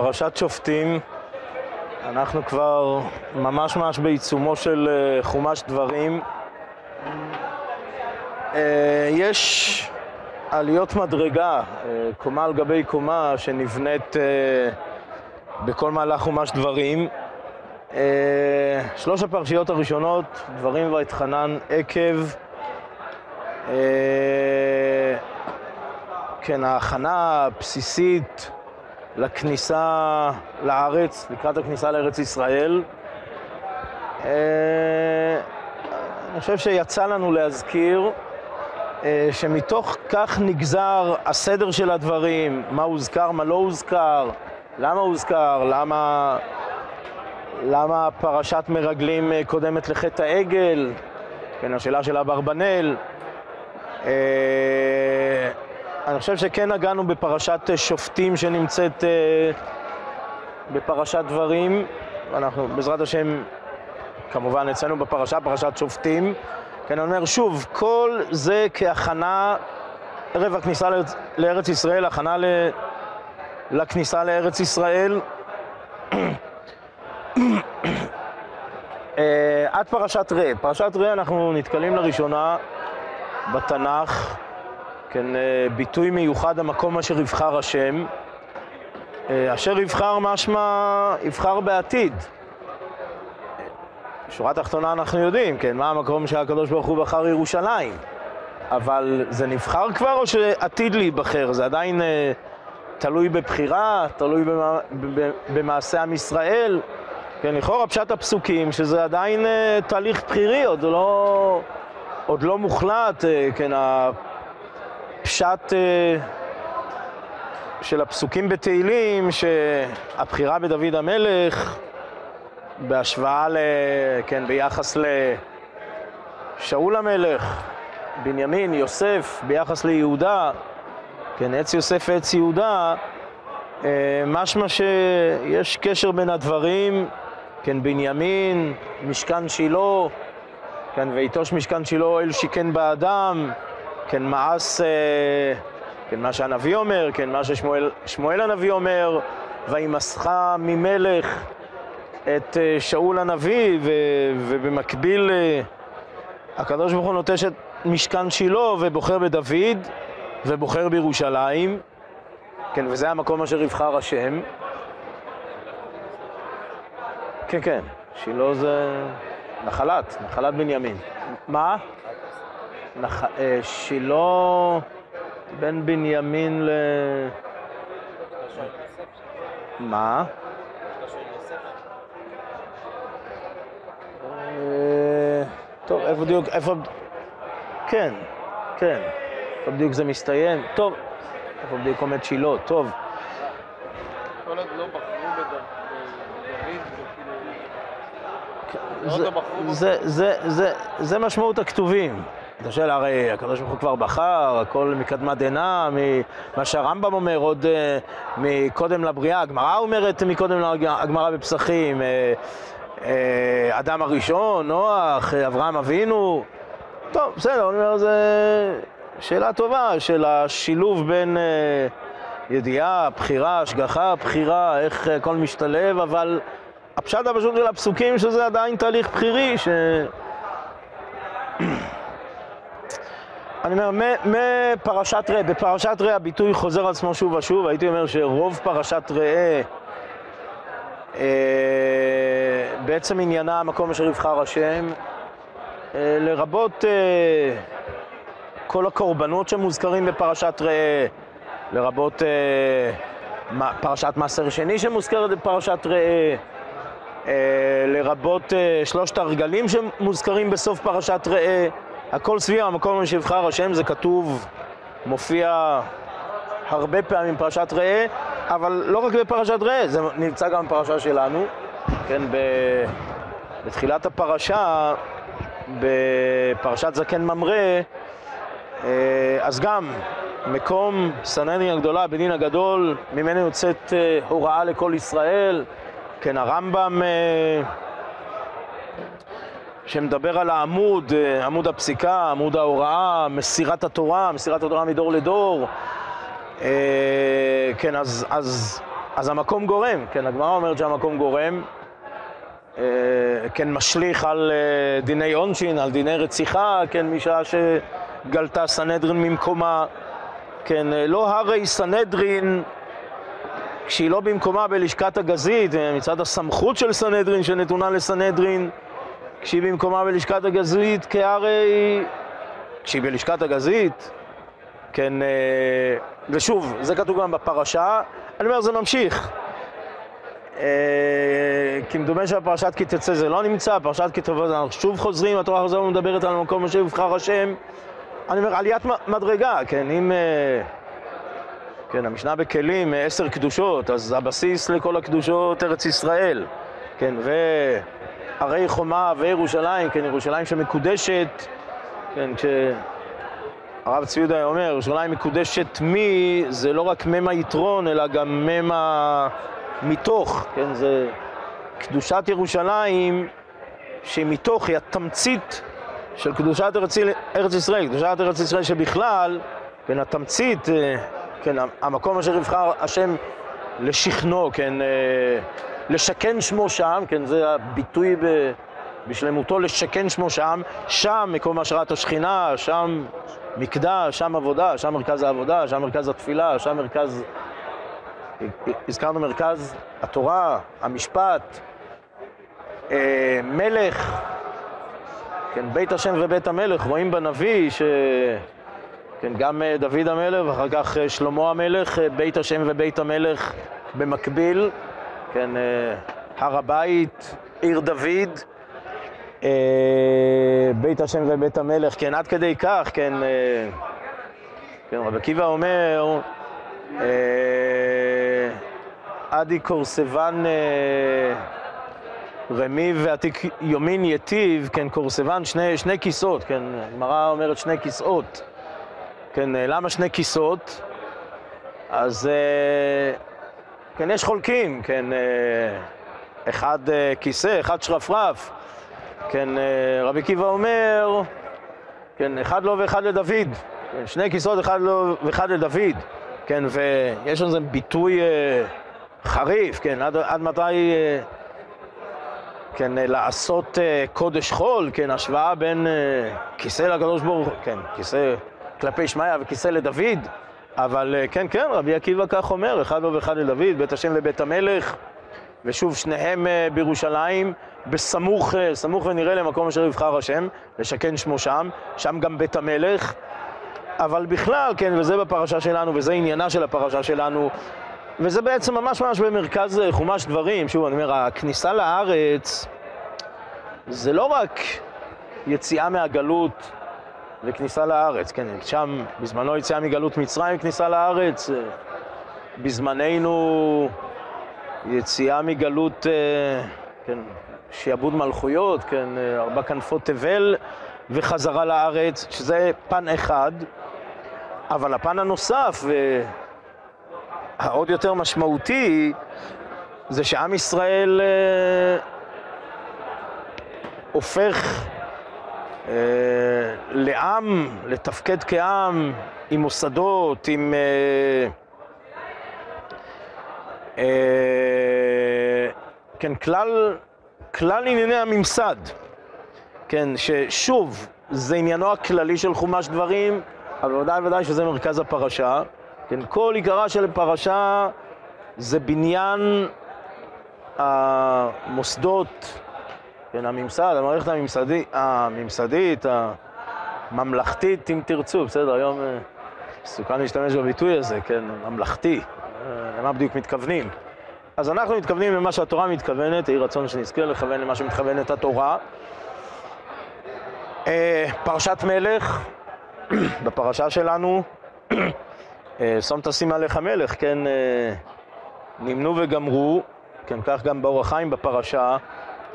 פרשת שופטים, אנחנו כבר ממש ממש בעיצומו של אה, חומש דברים. אה, יש עליות מדרגה, אה, קומה על גבי קומה, שנבנית בכל מהלך חומש דברים. שלוש הפרשיות הראשונות, דברים ואתחנן עקב. כן, ההכנה הבסיסית לכניסה לארץ, לקראת הכניסה לארץ ישראל. אה, אני חושב שיצא לנו להזכיר אה, שמתוך כך נגזר הסדר של הדברים, מה הוזכר, מה לא הוזכר, למה הוזכר, למה, למה פרשת מרגלים אה, קודמת לחטא העגל, כן, השאלה של אברבנאל. אני חושב שכן נגענו בפרשת שופטים שנמצאת אה, בפרשת דברים. אנחנו בעזרת השם, כמובן אצלנו בפרשה, פרשת שופטים. כן, אני אומר שוב, כל זה כהכנה ערב הכניסה לארץ, לארץ ישראל, הכנה ל, לכניסה לארץ ישראל. אה, עד פרשת ראה. פרשת ראה אנחנו נתקלים לראשונה בתנ"ך. כן, אה, ביטוי מיוחד המקום אשר יבחר השם. אה, אשר יבחר משמע יבחר בעתיד. בשורה התחתונה אנחנו יודעים, כן, מה המקום שהקדוש ברוך הוא בחר ירושלים. אבל זה נבחר כבר או שעתיד להיבחר? זה עדיין אה, תלוי בבחירה, תלוי במה, במעשה עם ישראל. כן, לכאורה פשט הפסוקים, שזה עדיין אה, תהליך בחירי, עוד לא, עוד לא מוחלט, אה, כן, הפשט אה, של הפסוקים בתהילים, שהבחירה בדוד המלך, בהשוואה, ל, כן, ביחס לשאול המלך, בנימין, יוסף, ביחס ליהודה, כן, עץ יוסף ועץ יהודה, אה, משמע שיש קשר בין הדברים, כן, בנימין, משכן שילה, כן, ויטוש משכן שילה אל שיכן באדם, כן, מאס, כן, מה שהנביא אומר, כן, מה ששמואל הנביא אומר, וימסך ממלך את אה, שאול הנביא, ו, ובמקביל אה, הקדוש ברוך הוא נוטש את משכן שילה ובוחר בדוד ובוחר בירושלים, כן, וזה המקום אשר יבחר השם. כן, כן, שילה זה נחלת, נחלת בנימין. מה? נח... אה, שילה בן בנימין ל... מה? אה, טוב, איפה בדיוק, איפה... כן, כן. איפה בדיוק זה מסתיים? טוב, איפה בדיוק עומד שילה? טוב. כל עוד לא בחרו בדוד. זה משמעות הכתובים. אתה שואל, הרי הקדוש ברוך הוא כבר בחר, הכל מקדמת דנא, ממה שהרמב"ם אומר עוד אה, מקודם לבריאה, הגמרא אומרת מקודם לגמרא בפסחים, אה, אה, אדם הראשון, נוח, אברהם אבינו, טוב, בסדר, אני אומר, זו שאלה טובה של השילוב בין ידיעה, בחירה, השגחה, בחירה, איך הכל משתלב, אבל הפשט הפשוט של הפסוקים שזה עדיין תהליך בחירי, ש... אני אומר, מפרשת ראה, בפרשת ראה הביטוי חוזר על עצמו שוב ושוב, הייתי אומר שרוב פרשת ראה אה, בעצם עניינה המקום אשר יבחר השם, אה, לרבות אה, כל הקורבנות שמוזכרים בפרשת ראה, לרבות אה, פרשת מעשר שני שמוזכרת בפרשת ראה, אה, לרבות שלושת הרגלים שמוזכרים בסוף פרשת ראה. הכל סביב המקום שיבחר השם, זה כתוב, מופיע הרבה פעמים בפרשת ראה, אבל לא רק בפרשת ראה, זה נמצא גם בפרשה שלנו, כן, ב... בתחילת הפרשה, בפרשת זקן ממרא, אה, אז גם מקום סנני הגדולה, בדין הגדול, ממנו יוצאת אה, הוראה לכל ישראל, כן, הרמב"ם אה, שמדבר על העמוד, אה, עמוד הפסיקה, עמוד ההוראה, מסירת התורה, מסירת התורה מדור לדור. אה, כן, אז, אז אז המקום גורם, כן, הגמרא אומרת שהמקום גורם, אה, כן, משליך על אה, דיני עונשין, על דיני רציחה, כן, משעה שגלתה סנהדרין ממקומה, כן, אה, לא הרי סנהדרין כשהיא לא במקומה בלשכת הגזית, אה, מצד הסמכות של סנהדרין שנתונה לסנהדרין, כשהיא במקומה בלשכת הגזית, כהרי... כשהיא בלשכת הגזית, כן, אה, ושוב, זה כתוב גם בפרשה, אני אומר, זה ממשיך. אה, כמדומה שבפרשת כי תצא זה לא נמצא, פרשת כי תבוא אנחנו שוב חוזרים, התורה חוזרת ומדברת על המקום אשר יבחר השם. אני אומר, עליית מדרגה, כן, אם... אה, כן, המשנה בכלים, עשר קדושות, אז הבסיס לכל הקדושות ארץ ישראל, כן, והרי חומה וירושלים, כן, ירושלים שמקודשת, כן, כשהרב צבי יהודה אומר, ירושלים מקודשת מי, זה לא רק מם היתרון, אלא גם מם המתוך, כן, זה קדושת ירושלים, שהיא מתוך, היא התמצית של קדושת ארץ ישראל, קדושת ארץ ישראל שבכלל, כן, התמצית, אה, כן, המקום אשר יבחר השם לשכנו, כן, אה, לשכן שמו שם, כן, זה הביטוי ב, בשלמותו, לשכן שמו שם, שם מקום השראת השכינה, שם מקדש, שם עבודה, שם מרכז העבודה, שם מרכז התפילה, שם מרכז, הזכרנו מרכז התורה, המשפט, אה, מלך, כן, בית השם ובית המלך, רואים בנביא ש... כן, גם אה, דוד המלך ואחר כך אה, שלמה המלך, בית השם ובית המלך במקביל, כן, אה, הר הבית, עיר דוד, אה, בית השם ובית המלך, כן, עד כדי כך, כן, אה, כן, רבי עקיבא אומר, עדי קורסבן רמי ועתיק יומין יטיב, כן, קורסבן, שני, שני כיסאות, כן, הגמרא אומרת שני כיסאות. כן, למה שני כיסאות? אז כן, יש חולקים, כן, אה, אחד אה, כיסא, אחד שרפרף. כן, רבי עקיבא אומר, כן, אחד לו ואחד לדוד. כן, שני כיסאות, אחד לו ואחד לדוד. כן, ויש לזה ביטוי חריף, כן, עד, עד מתי, כן, לעשות קודש חול, כן, השוואה בין כיסא לקדוש ברוך הוא, כן, כיסא כלפי שמעיה וכיסא לדוד, אבל כן, כן, רבי עקיבא כך אומר, אחד לו ואחד לדוד, בית השם ובית המלך, ושוב, שניהם בירושלים, בסמוך, סמוך ונראה למקום אשר יבחר השם, לשכן שמו שם, שם גם בית המלך, אבל בכלל, כן, וזה בפרשה שלנו, וזה עניינה של הפרשה שלנו, וזה בעצם ממש ממש במרכז חומש דברים, שוב, אני אומר, הכניסה לארץ זה לא רק יציאה מהגלות, וכניסה לארץ, כן, שם בזמנו יציאה מגלות מצרים, כניסה לארץ, בזמננו יציאה מגלות, כן, שיעבוד מלכויות, כן, ארבע כנפות תבל וחזרה לארץ, שזה פן אחד, אבל הפן הנוסף והעוד יותר משמעותי זה שעם ישראל הופך אה, לעם, לתפקד כעם, עם מוסדות, עם... אה, אה, כן, כלל, כלל ענייני הממסד, כן, ששוב, זה עניינו הכללי של חומש דברים, אבל ודאי וודאי שזה מרכז הפרשה, כן, כל עיקרה של פרשה זה בניין המוסדות, כן, הממסד, המערכת הממסדית, הממסדית, הממלכתית, אם תרצו, בסדר, היום מסוכן להשתמש בביטוי הזה, כן, ממלכתי, למה בדיוק מתכוונים? אז אנחנו מתכוונים למה שהתורה מתכוונת, יהי רצון שנזכה לכוון למה שמתכוונת התורה. פרשת מלך, בפרשה שלנו, שום תשים עליך מלך, כן, נמנו וגמרו, כן, כך גם באור החיים בפרשה.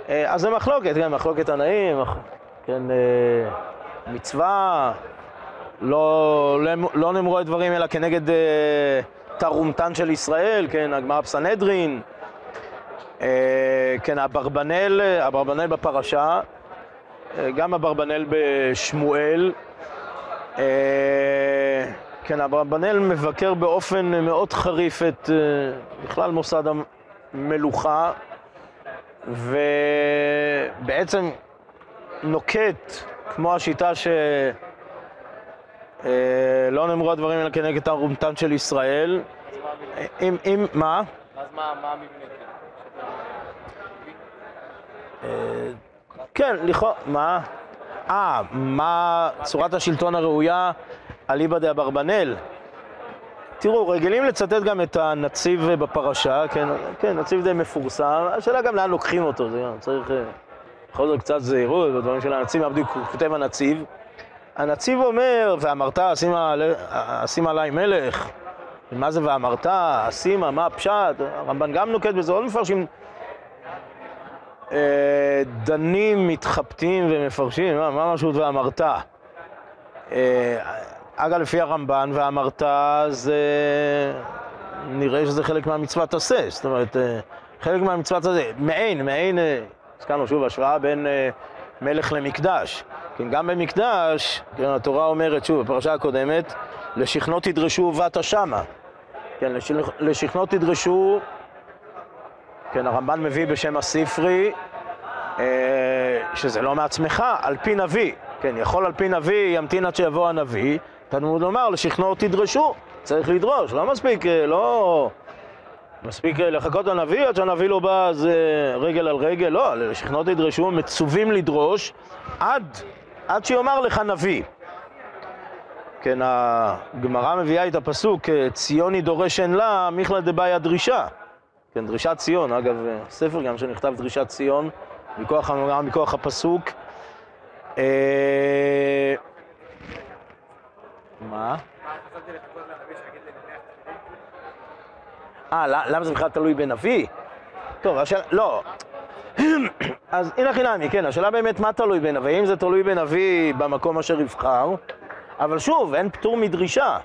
אז זה מחלוקת, כן, מחלוקת תנאים, כן, מצווה, לא, לא נאמרו את דברים אלא כנגד תרומתן של ישראל, כן, הגמרא בסנהדרין, כן, אברבנאל, אברבנאל בפרשה, גם אברבנאל בשמואל, כן, אברבנאל מבקר באופן מאוד חריף את אה, בכלל מוסד המלוכה, ובעצם נוקט, כמו השיטה ש... אה, לא נאמרו הדברים אלא כנגד תערומתן של ישראל. אם, אם, מה? אז מה מה המבנה כאילו? אה, כן, לכאורה, מה? אה, מה צורת השלטון הראויה אליבא דאברבנאל? תראו, רגילים לצטט גם את הנציב בפרשה, כן, כן, נציב די מפורסם, השאלה גם לאן לוקחים אותו, זה גם צריך אה, בכל זאת קצת זהירות בדברים של הנציב, בדיוק כותב הנציב. הנציב אומר, ואמרת, אשימה עלי- מלך, מה זה ואמרת, אשימה, מה הפשט, הרמב"ן גם נוקט בזה, עוד מפרשים אה, דנים, מתחבטים ומפרשים, מה, משהו ואמרת? אגב, לפי הרמב"ן, ואמרת, זה... נראה שזה חלק מהמצוות עשה, זאת אומרת, אה, חלק מהמצוות הזה, מעין, מעין, אה, הזכרנו שוב השוואה בין אה, מלך למקדש. כן, גם במקדש, כן, התורה אומרת, שוב, בפרשה הקודמת, לשכנות תדרשו ובאת שמה. כן, לשכ- לשכנות תדרשו, כן, הרמב"ן מביא בשם הספרי, שזה לא מעצמך, על פי נביא. כן, יכול על פי נביא, ימתין עד שיבוא הנביא. תלמוד לומר, לשכנוע תדרשו, צריך לדרוש, לא מספיק, אה, לא... מספיק אה, לחכות לנביא, עד שהנביא לא בא אז אה, רגל על רגל, לא, לשכנוע תדרשו, מצווים לדרוש עד, עד שיאמר לך נביא. כן, הגמרא מביאה את הפסוק, ציוני דורש אין לה, מיכלא דבעיה דרישה. כן, דרישת ציון, אגב, ספר גם שנכתב דרישת ציון, מכוח, מכוח הפסוק. מה? אה, למה זה בכלל תלוי בנביא? טוב, השאלה, לא. אז הנה חינמי, כן, השאלה באמת מה תלוי בנביא, אם זה תלוי בנביא במקום אשר יבחר, אבל שוב, אין פטור מדרישה.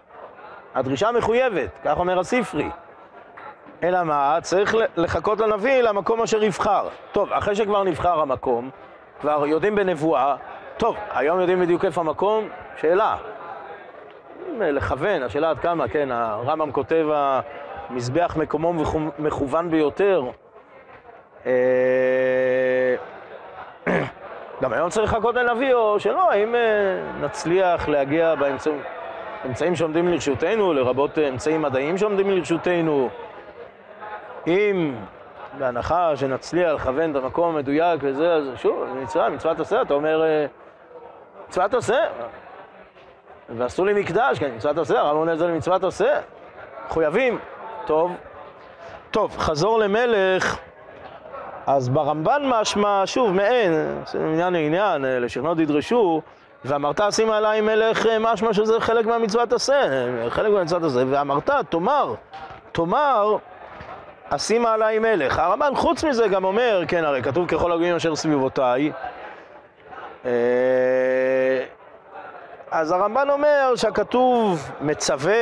הדרישה מחויבת, כך אומר הספרי. אלא מה? צריך לחכות לנביא למקום אשר יבחר. טוב, אחרי שכבר נבחר המקום, כבר יודעים בנבואה, טוב, היום יודעים בדיוק איפה המקום? שאלה. אה, לכוון, השאלה עד כמה, כן, הרמב"ם כותב המזבח מקומו מכו- מכוון ביותר. אה, גם היום צריך לחכות לנביא או שלא, האם אה, נצליח להגיע באמצעים אמצעים שעומדים לרשותנו, לרבות אמצעים מדעיים שעומדים לרשותנו, אם בהנחה שנצליח לכוון את המקום המדויק וזה, אז שוב, מצווה, מצוות עשה, אתה אומר, מצוות עשה, ועשו לי מקדש, כן, מצוות עשה, הרב עונה את זה למצוות עשה, מחויבים, טוב. טוב, חזור למלך, אז ברמב"ן משמע, שוב, מעין, זה מעניין לעניין, אה, לשכנות ידרשו, ואמרת שימה עליי מלך, אה, משמע שזה חלק מהמצוות עשה, אה, חלק מהמצוות עשה, ואמרת, תאמר, תאמר, אשימה עליי מלך. הרמב"ן חוץ מזה גם אומר, כן, הרי כתוב ככל הגויים אשר סביבותיי, אז הרמב"ן אומר שהכתוב מצווה,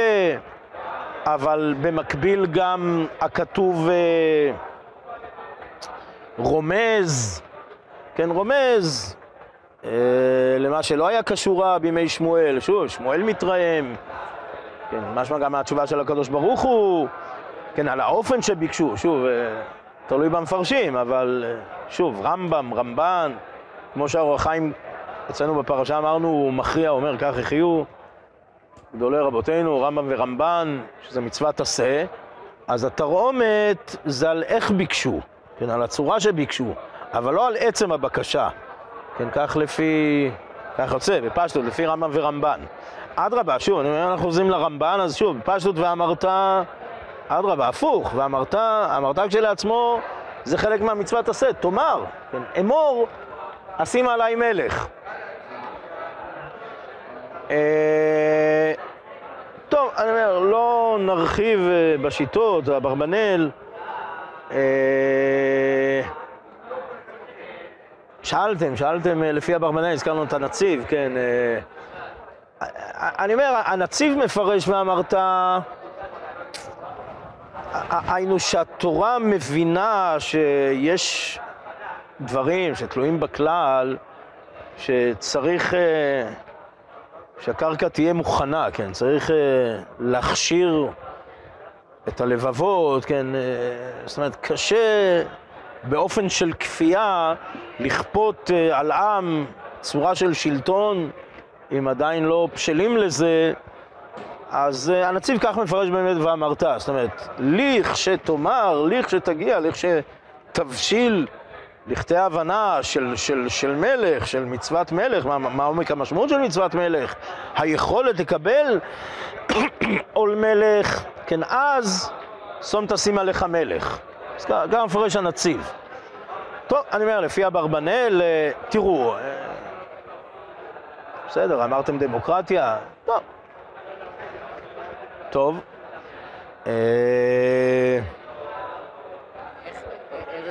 אבל במקביל גם הכתוב אה, רומז, כן, רומז אה, למה שלא היה כשורה בימי שמואל. שוב, שמואל מתרעם, כן, משמע גם מהתשובה של הקדוש ברוך הוא, כן, על האופן שביקשו, שוב, אה, תלוי במפרשים, אבל אה, שוב, רמב"ם, רמב"ן, כמו שהאור החיים אצלנו בפרשה אמרנו, הוא מכריע, הוא אומר, כך יחיו גדולי רבותינו, רמב"ם ורמב"ן, שזה מצוות עשה, אז התרעומת זה על איך ביקשו, כן, על הצורה שביקשו, אבל לא על עצם הבקשה, כן, כך לפי, כך יוצא, בפשטות, לפי רמב"ם ורמב"ן. אדרבה, שוב, אומר, אנחנו חוזרים לרמב"ן, אז שוב, בפשטות ואמרת, אדרבה, הפוך, ואמרת, אמרת כשלעצמו, זה חלק מהמצוות עשה, תאמר, כן, אמור, אשים עליי מלך. אה, טוב, אני אומר, לא נרחיב אה, בשיטות, אברבנאל. אה, שאלתם, שאלתם לפי אברבנאל, הזכרנו את הנציב, כן. אני אומר, הנציב מפרש ואמרת, היינו שהתורה מבינה שיש דברים שתלויים בכלל, שצריך... שהקרקע תהיה מוכנה, כן, צריך אה, להכשיר את הלבבות, כן, אה, זאת אומרת, קשה באופן של כפייה לכפות אה, על עם צורה של שלטון, אם עדיין לא בשלים לזה, אז הנציב כך מפרש באמת ואמרת, זאת אומרת, לכשתאמר, לכשתגיע, לכשתבשיל לכדי הבנה של, של, של מלך, של מצוות מלך, מה, מה עומק המשמעות של מצוות מלך, היכולת לקבל עול מלך, כן, אז שום תשים עליך מלך. אז גם מפרש הנציב. טוב, אני אומר, לפי אברבנאל, אה, תראו, אה, בסדר, אמרתם דמוקרטיה, טוב. טוב.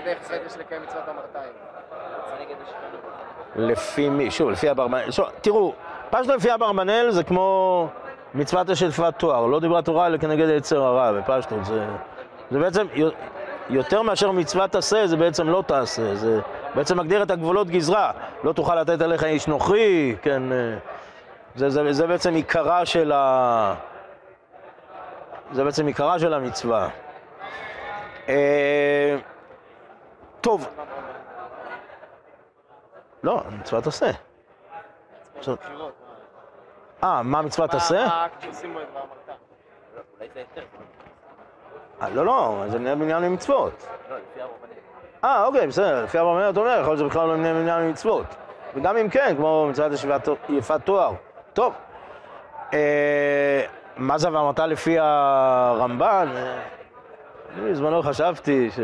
דרך ישראל יש לקיים מצוות המרתיים? לפי מי? שוב, לפי אברבנאל. שוב, תראו, פשטו לפי אברבנאל זה כמו מצוות השלפת תואר. לא דיברה תורה אלא כנגד היצר הרע, בפשטות. זה, זה בעצם, יו- יותר מאשר מצוות עשה, זה בעצם לא תעשה. זה בעצם מגדיר את הגבולות גזרה. לא תוכל לתת עליך איש נוכרי, כן. אה, זה, זה, זה בעצם עיקרה של ה... זה בעצם עיקרה של המצווה. אה, טוב. לא, מצוות עשה. אה, מה מצוות עשה? אה, לא, לא, זה בני בניין למצוות. לא, לפי הרבנים. אה, אוקיי, בסדר, לפי אברהם אתה אומר, יכול להיות שזה בכלל לא בני בניין למצוות. וגם אם כן, כמו מצוות יפת תואר. טוב. אה, מה זה ואמרת לפי הרמב"ן? אה, אני בזמנו חשבתי ש...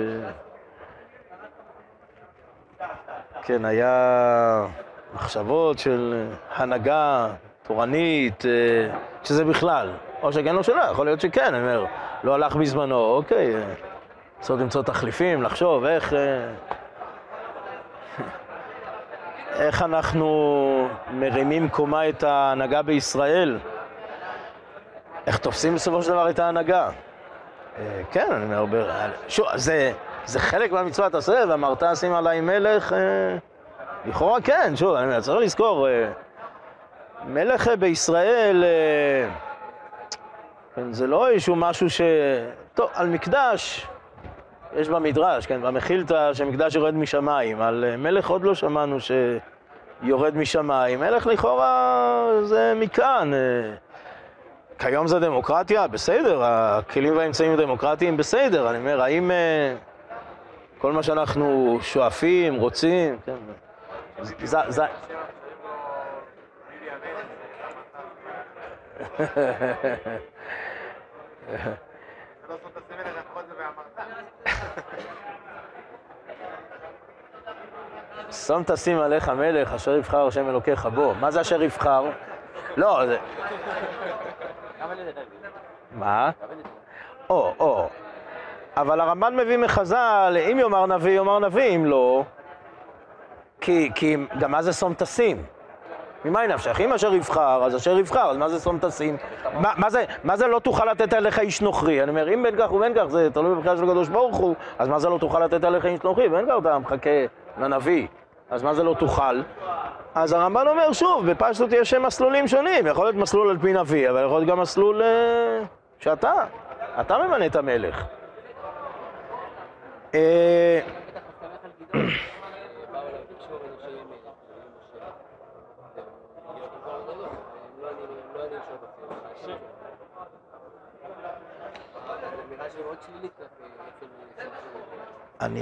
כן, היה מחשבות של הנהגה תורנית, אה, שזה בכלל. או שכן או שלא, יכול להיות שכן, אני אומר, לא הלך בזמנו, אוקיי. אה, צריך למצוא תחליפים, לחשוב איך... אה, איך אנחנו מרימים קומה את ההנהגה בישראל? איך תופסים בסופו של דבר את ההנהגה? אה, כן, אני אומר, שוב, זה, זה חלק מהמצוות עשה, ואמרת שים עליי מלך, אה, לכאורה כן, שוב, אני צריך לזכור, אה, מלך אה, בישראל, כן, זה לא איזשהו משהו ש... טוב, על מקדש, יש במדרש, כן, במחילתא שמקדש יורד משמיים, על מלך עוד לא שמענו שיורד משמיים, מלך לכאורה זה מכאן. כיום זה דמוקרטיה, בסדר, הכלים והאמצעים הדמוקרטיים בסדר, אני אומר, האם כל מה שאנחנו שואפים, רוצים, כן, זה, זה. שום תשים עליך מלך אשר יבחר השם אלוקיך בו. מה זה אשר יבחר? לא, זה... מה? או, או. אבל הרמב"ן מביא מחז"ל, אם יאמר נביא, יאמר נביא, אם לא... כי, כי גם מה זה שום תשים? ממה נפשך? אם אשר יבחר, אז אשר יבחר, אז מה זה שום תשים? מה, מה, זה, מה זה לא תוכל לתת עליך איש נוכרי? אני אומר, אם בין כך ובין כך זה תלוי בבחירה של הקדוש ברוך הוא, אז מה זה לא תוכל לתת עליך איש נוכרי? ואין כך אתה מחכה לנביא, אז מה זה לא תוכל? אז הרמב"ן אומר שוב, בפשטות יש מסלולים שונים, יכול להיות מסלול על פי נביא, אבל יכול להיות גם מסלול אה, שאתה, אתה ממנה את המלך. אני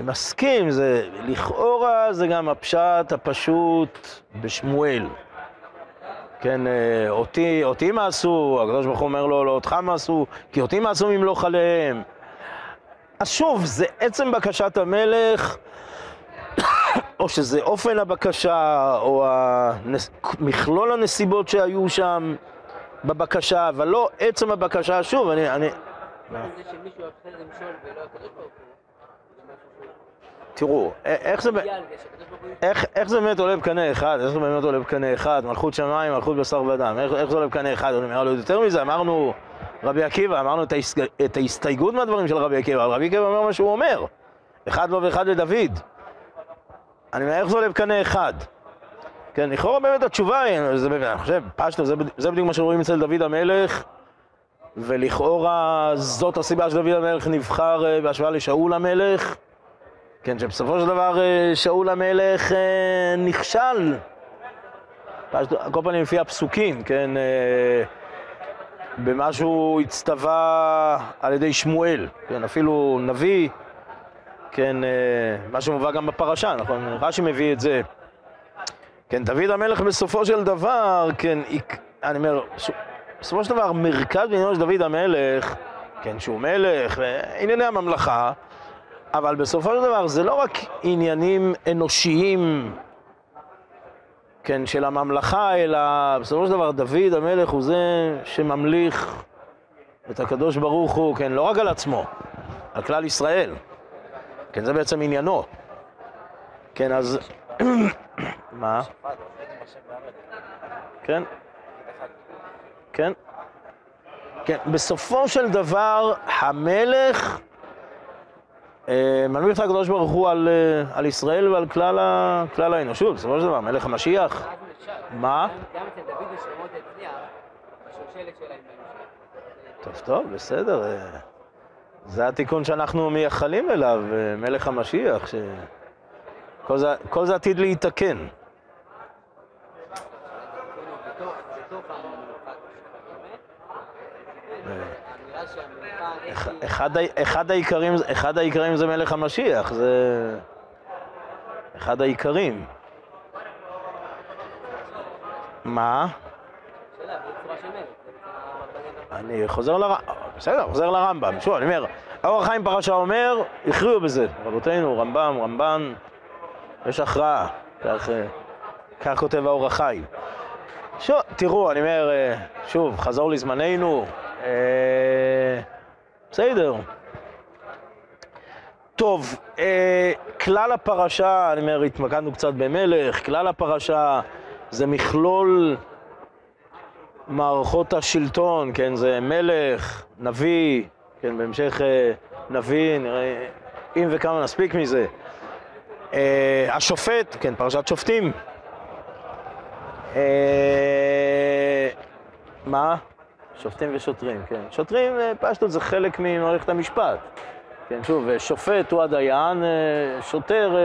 מסכים, זה לכאורה זה גם הפשט הפשוט בשמואל. כן, אה, אותי, אותי מעשו, הקדוש ברוך הוא אומר לו, לא אותך מעשו, כי אותי מעשו ממלוך עליהם. אז שוב, זה עצם בקשת המלך, או שזה אופן הבקשה, או הנס... מכלול הנסיבות שהיו שם בבקשה, אבל לא עצם הבקשה. שוב, אני... אני... תראו, איך זה... איך, איך זה באמת עולה בקנה אחד? איך זה באמת עולה בקנה אחד? מלכות שמיים, מלכות בשר ודם. איך, איך זה עולה בקנה אחד? אני אומר, יותר מזה, אמרנו רבי עקיבא, אמרנו את, ההסג... את ההסתייגות מהדברים של רבי עקיבא, אבל רבי עקיבא אומר מה שהוא אומר. אחד לו ואחד לדוד. אני אומר, איך זה עולה בקנה אחד? כן, לכאורה באמת התשובה היא, זה, אני חושב, פשטו, זה, זה בדיוק מה שרואים אצל דוד המלך, ולכאורה זאת הסיבה שדוד המלך נבחר אה, בהשוואה לשאול המלך, כן, שבסופו של דבר אה, שאול המלך אה, נכשל, על כל פנים לפי הפסוקים, כן, אה, במה שהוא הצטווה על ידי שמואל, כן, אפילו נביא, כן, מה שמובא גם בפרשה, נכון, רש"י מביא את זה. כן, דוד המלך בסופו של דבר, כן, אני אומר, בסופו של דבר, מרכז בעניינו של דוד המלך, כן, שהוא מלך, ענייני הממלכה, אבל בסופו של דבר זה לא רק עניינים אנושיים, כן, של הממלכה, אלא בסופו של דבר דוד המלך הוא זה שממליך את הקדוש ברוך הוא, כן, לא רק על עצמו, על כלל ישראל. כן, זה בעצם עניינו. כן, אז... מה? כן? כן? כן, בסופו של דבר, המלך מנמיך את הקדוש ברוך הוא על, אה, על ישראל ועל כלל, ה, כלל האנושות, בסופו של דבר, מלך המשיח. מה? גם אצל דוד ושלמות הצליח, בשושלת שלהם בהמשך. טוב, טוב, בסדר. אה, זה התיקון שאנחנו מייחלים אליו, אה, מלך המשיח, ש... כל זה, זה עתיד להיתקן. כאילו, בתוך בתוך המלוכה, באמת, האמירה שהמלוכה איך אח- היא... אחד, אחד, העיקרים, אחד העיקרים זה מלך המשיח, זה אחד העיקרים. מה? אני חוזר לרמב"ם, בסדר, חוזר לרמב"ם. שוב, אני אומר, האור החיים פרשה אומר, הכריעו בזה. רבותינו, רמב"ם, רמב"ן, יש הכרעה. כך, כך כותב האור החיים. שוב, תראו, אני אומר, אה, שוב, חזור לזמננו. אה, בסדר. טוב, אה, כלל הפרשה, אני אומר, התמקדנו קצת במלך, כלל הפרשה זה מכלול מערכות השלטון, כן, זה מלך, נביא, כן, בהמשך אה, נביא, נראה אם וכמה נספיק מזה. אה, השופט, כן, פרשת שופטים. אה, מה? שופטים ושוטרים, כן. שוטרים, אה, פשטות זה חלק ממערכת המשפט. כן, שוב, אה, שופט הוא הדיין, אה, שוטר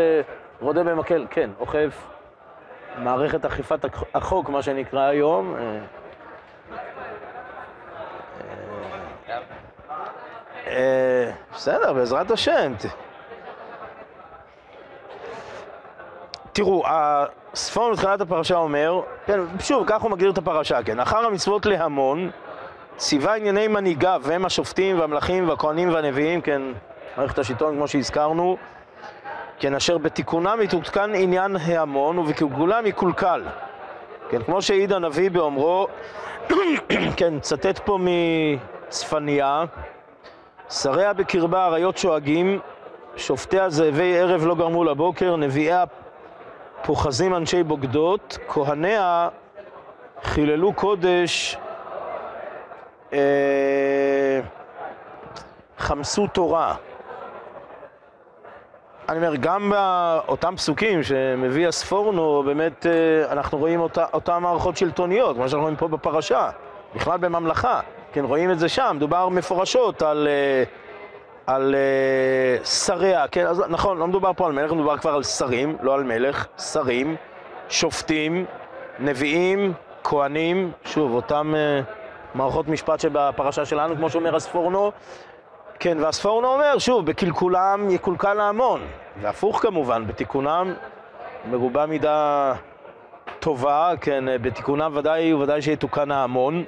רודה במקל, כן, אוכף מערכת אכיפת הח- החוק, מה שנקרא היום. בסדר, בעזרת השם. תראו, הספון בתחילת הפרשה אומר, כן, שוב, כך הוא מגדיר את הפרשה, כן, אחר המצוות להמון, ציווה ענייני מנהיגיו, והם השופטים והמלכים והכהנים והנביאים, כן, מערכת השלטון כמו שהזכרנו, כן, אשר בתיקונם יתותקן עניין ההמון ובקלקולם יקולקל. כן, כמו שהעיד הנביא באומרו, כן, צטט פה מצפניה, שריה בקרבה אריות שואגים, שופטיה זאבי ערב לא גרמו לבוקר, נביאיה פוחזים אנשי בוגדות, כהניה חיללו קודש, חמסו תורה. אני אומר, גם באותם פסוקים שמביא הספורנו, באמת אה, אנחנו רואים אותה, מערכות שלטוניות, כמו שאנחנו רואים פה בפרשה, בכלל בממלכה. כן, רואים את זה שם, דובר מפורשות על, אה, על אה, שריה, כן, אז נכון, לא מדובר פה על מלך, מדובר כבר על שרים, לא על מלך, שרים, שופטים, נביאים, כהנים, שוב, אותם אה, מערכות משפט שבפרשה שלנו, כמו שאומר הספורנו, כן, והספורנו אומר, שוב, בקלקולם יקולקל ההמון, והפוך כמובן, בתיקונם מרובה מידה טובה, כן, בתיקונם ודאי וודאי שיתוקן ההמון.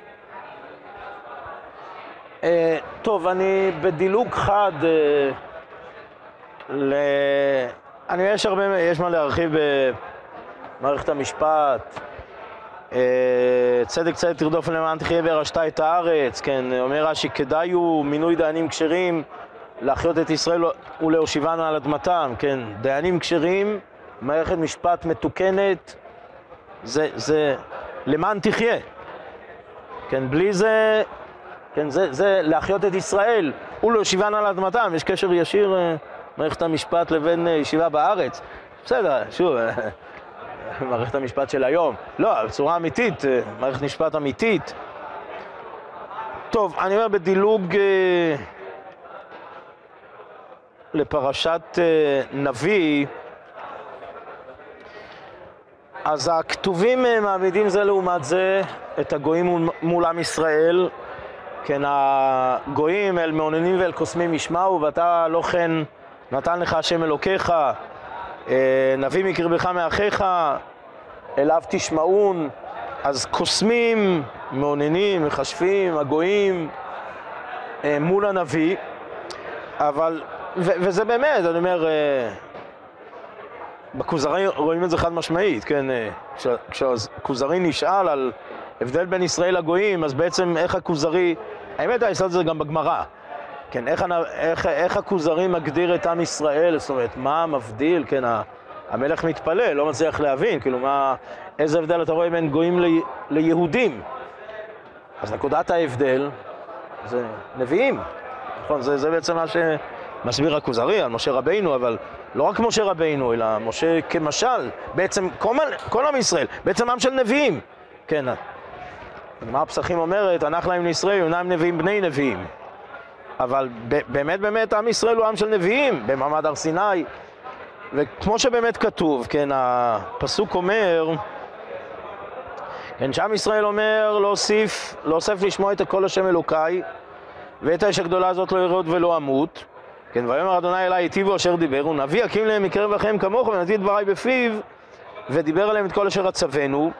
אה, טוב, אני בדילוג חד אה, ל... אני יש הרבה, יש מה להרחיב במערכת המשפט. אה, צדק צדק תרדוף למען תחיה וירשת את הארץ, כן, אומר רש"י, כדאי הוא מינוי דיינים כשרים להחיות את ישראל ולהושיבן על אדמתם, כן, דיינים כשרים, מערכת משפט מתוקנת, זה, זה למען תחיה, כן, בלי זה, כן, זה, זה להחיות את ישראל ולהושיבן על אדמתם, יש קשר ישיר אה, מערכת המשפט לבין אה, ישיבה בארץ, בסדר, שוב, מערכת המשפט של היום. לא, בצורה אמיתית, אה, מערכת משפט אמיתית. טוב, אני אומר בדילוג אה, לפרשת אה, נביא, אז הכתובים מעמידים זה לעומת זה את הגויים מול, מול עם ישראל. כן, הגויים אל מעוננים ואל קוסמים ישמעו, ואתה לא כן נתן לך השם אלוקיך, נביא מקרבך מאחיך, אליו תשמעון. אז קוסמים, מעוננים, מכשפים, הגויים, אה, מול הנביא, אבל, ו, וזה באמת, אני אומר, אה, בכוזרי רואים את זה חד משמעית, כן, אה, כש- כשהכוזרי נשאל על הבדל בין ישראל לגויים, אז בעצם איך הכוזרי, האמת את זה גם בגמרא, כן, איך, איך, איך הכוזרי מגדיר את עם ישראל, זאת אומרת, מה מבדיל, כן, המלך מתפלל, לא מצליח להבין, כאילו, מה, איזה הבדל אתה רואה בין גויים ל, ליהודים? אז נקודת ההבדל זה נביאים, נכון? זה, זה בעצם מה שמסביר הכוזרי על משה רבינו, אבל לא רק משה רבינו, אלא משה כמשל, בעצם כל, כל עם ישראל, בעצם עם של נביאים. כן, הגמרא הפסחים אומרת, הנח להם לישראל, יונם נביאים בני נביאים. אבל באמת באמת עם ישראל הוא עם של נביאים, במעמד הר סיני. וכמו שבאמת כתוב, כן, הפסוק אומר, כן, שעם ישראל אומר להוסיף, להוסיף לשמוע את הקול השם אלוקיי, ואת האש הגדולה הזאת לא ירד ולא אמות. כן, ויאמר אדוני אלי היטיבו אשר דיבר, ונביא אקים להם מקרב לכם כמוך, ונתתי את דבריי בפיו, ודיבר עליהם את כל אשר עצבנו.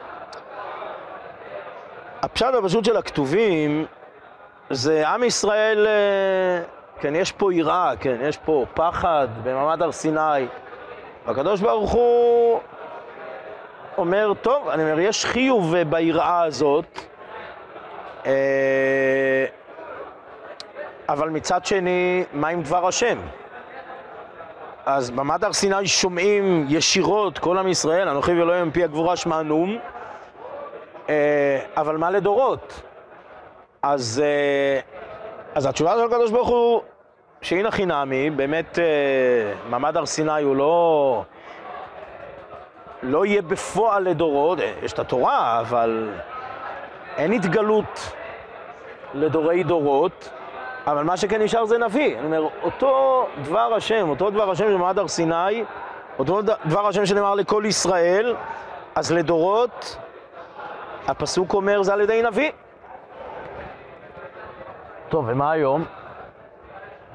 הפשט הפשוט של הכתובים זה עם ישראל, אה, כן, יש פה יראה, כן, יש פה פחד במעמד הר סיני. והקדוש ברוך הוא אומר, טוב, אני אומר, יש חיוב אה, ביראה הזאת, אה, אבל מצד שני, מה עם דבר השם? אז במעמד הר סיני שומעים ישירות כל עם ישראל, אנוכי ואלוהים מפי הגבורה שמענום, אבל מה לדורות? אז, אה, אז התשובה של הקדוש ברוך הוא שהנה חינמי, באמת אה, מעמד הר סיני הוא לא, לא יהיה בפועל לדורות, אה, יש את התורה, אבל אין התגלות לדורי דורות, אבל מה שכן נשאר זה נביא. אני אומר, אותו דבר השם, אותו דבר השם של מעמד הר סיני, אותו דבר השם שנאמר לכל ישראל, אז לדורות, הפסוק אומר זה על ידי נביא. טוב, ומה היום?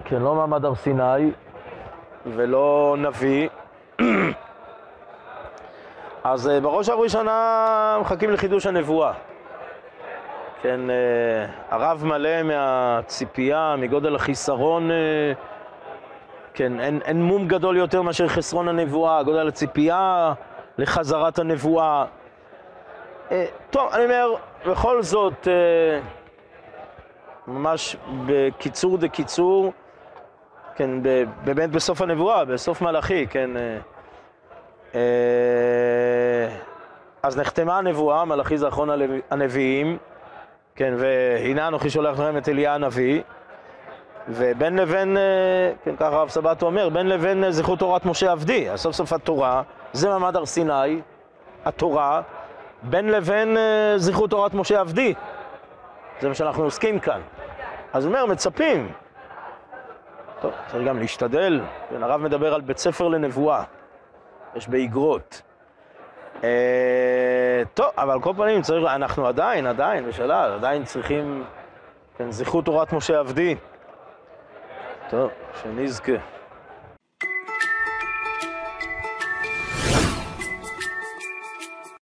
כן, לא מעמד הר סיני ולא נביא. אז אה, בראש ובראשונה מחכים לחידוש הנבואה. כן, אה, הרב מלא מהציפייה, מגודל החיסרון, אה, כן, אין, אין מום גדול יותר מאשר חסרון הנבואה, גודל הציפייה לחזרת הנבואה. אה, טוב, אני אומר, בכל זאת, ממש בקיצור דה קיצור, כן, באמת בסוף הנבואה, בסוף מלאכי, כן. אה, אה, אז נחתמה הנבואה, מלאכי זה אחרון הנביאים, כן, והנה אנוכי שולח לכם את אליה הנביא, ובין לבין, אה, כן, ככה הרב סבתו אומר, בין לבין זכות תורת משה עבדי, אז סוף סוף התורה, זה מעמד הר סיני, התורה, בין לבין זכות תורת משה עבדי, זה מה שאנחנו עוסקים כאן. אז הוא אומר, מצפים. טוב, צריך גם להשתדל. כן, הרב מדבר על בית ספר לנבואה. יש באגרות. אה, טוב, אבל כל פנים צריך, אנחנו עדיין, עדיין, בשלב, עדיין צריכים, כן, זכות תורת משה עבדי. טוב, שנזכה.